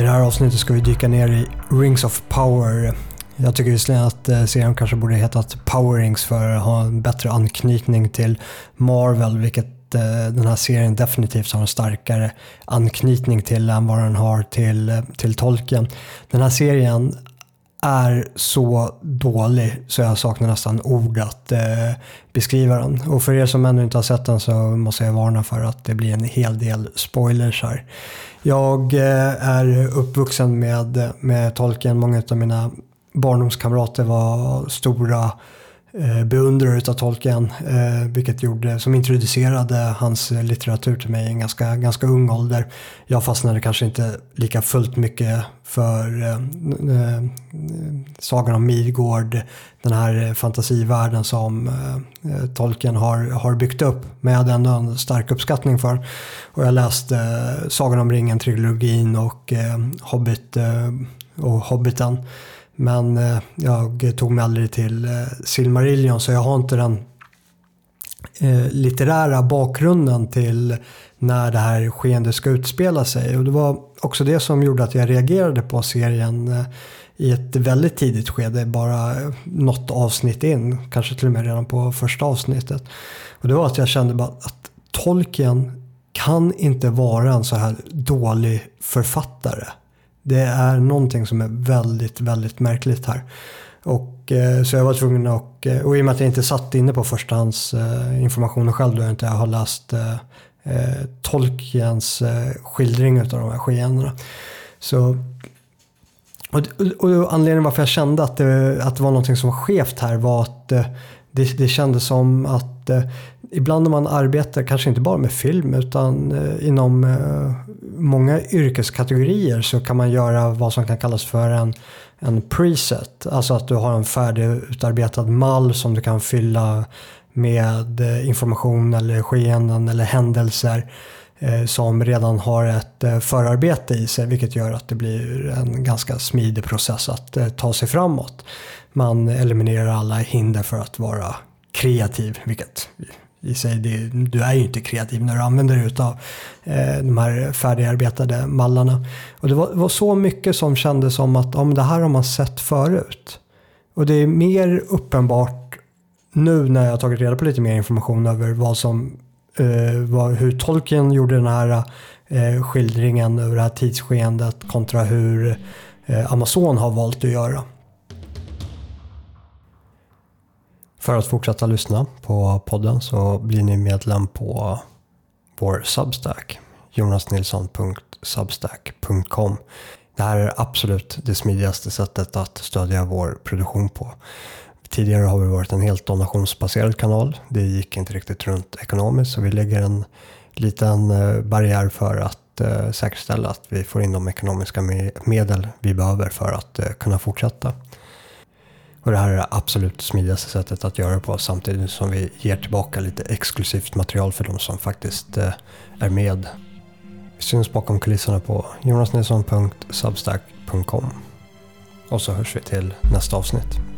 I det här avsnittet ska vi dyka ner i Rings of Power. Jag tycker visserligen att eh, serien kanske borde hetat Power Rings för att ha en bättre anknytning till Marvel, vilket eh, den här serien definitivt har en starkare anknytning till än vad den har till, eh, till Tolkien. Den här serien är så dålig så jag saknar nästan ord att eh, beskriva den. Och för er som ännu inte har sett den så måste jag varna för att det blir en hel del spoilers här. Jag eh, är uppvuxen med, med Tolkien. Många av mina barndomskamrater var stora eh, Eh, beundrare utav Tolkien, eh, vilket gjorde, som introducerade hans litteratur till mig i en ganska, ganska ung ålder. Jag fastnade kanske inte lika fullt mycket för eh, eh Sagan om Midgård, den här fantasivärlden som eh, Tolkien har, har byggt upp. Men jag hade ändå en stark uppskattning för. Och jag läste eh, Sagan om ringen-trilogin och eh, Hobbit och Hobbiten. Men eh, jag tog mig aldrig till eh, Silmarillion så jag har inte den eh, litterära bakgrunden till när det här skeendet ska utspela sig. Och det var också det som gjorde att jag reagerade på serien eh, i ett väldigt tidigt skede, bara eh, något avsnitt in, kanske till och med redan på första avsnittet. Och det var att jag kände bara att Tolkien kan inte vara en så här dålig författare. Det är någonting som är väldigt, väldigt märkligt här. Och, eh, så jag var tvungen att, eh, och i och med att jag inte satt inne på förstahandsinformationen eh, själv då jag inte har läst eh, eh Tolkiens skildring av de här skeendena. Så, och, och, anledningen varför jag kände att det, att det var någonting som var skevt här var att det, det kändes som att ibland när man arbetar, kanske inte bara med film utan eh, inom eh, många yrkeskategorier så kan man göra vad som kan kallas för en, en preset. Alltså att du har en färdigutarbetad mall som du kan fylla med eh, information eller skeenden eller händelser eh, som redan har ett eh, förarbete i sig vilket gör att det blir en ganska smidig process att eh, ta sig framåt. Man eliminerar alla hinder för att vara kreativ, vilket i sig. Det, du är ju inte kreativ när du använder dig av eh, de här färdigarbetade mallarna. Och det var, var, så mycket som kändes som att ja, det här har man sett förut. Och det är mer uppenbart nu när jag har tagit reda på lite mer information över vad som, eh, vad, hur Tolkien gjorde den här eh, skildringen över det här tidsskeendet kontra hur eh, Amazon har valt att göra. För att fortsätta lyssna på podden så blir ni medlem på vår Substack. jonasnilsson.substack.com Det här är absolut det smidigaste sättet att stödja vår produktion på. Tidigare har vi varit en helt donationsbaserad kanal. Det gick inte riktigt runt ekonomiskt så vi lägger en liten eh, barriär för att eh, säkerställa att vi får in de ekonomiska medel vi behöver för att eh, kunna fortsätta. Och det här är det absolut smidigaste sättet att göra det på samtidigt som vi ger tillbaka lite exklusivt material för de som faktiskt eh, är med. Vi syns bakom kulisserna på jonasnilsson.substack.com. Och så hörs vi till nästa avsnitt.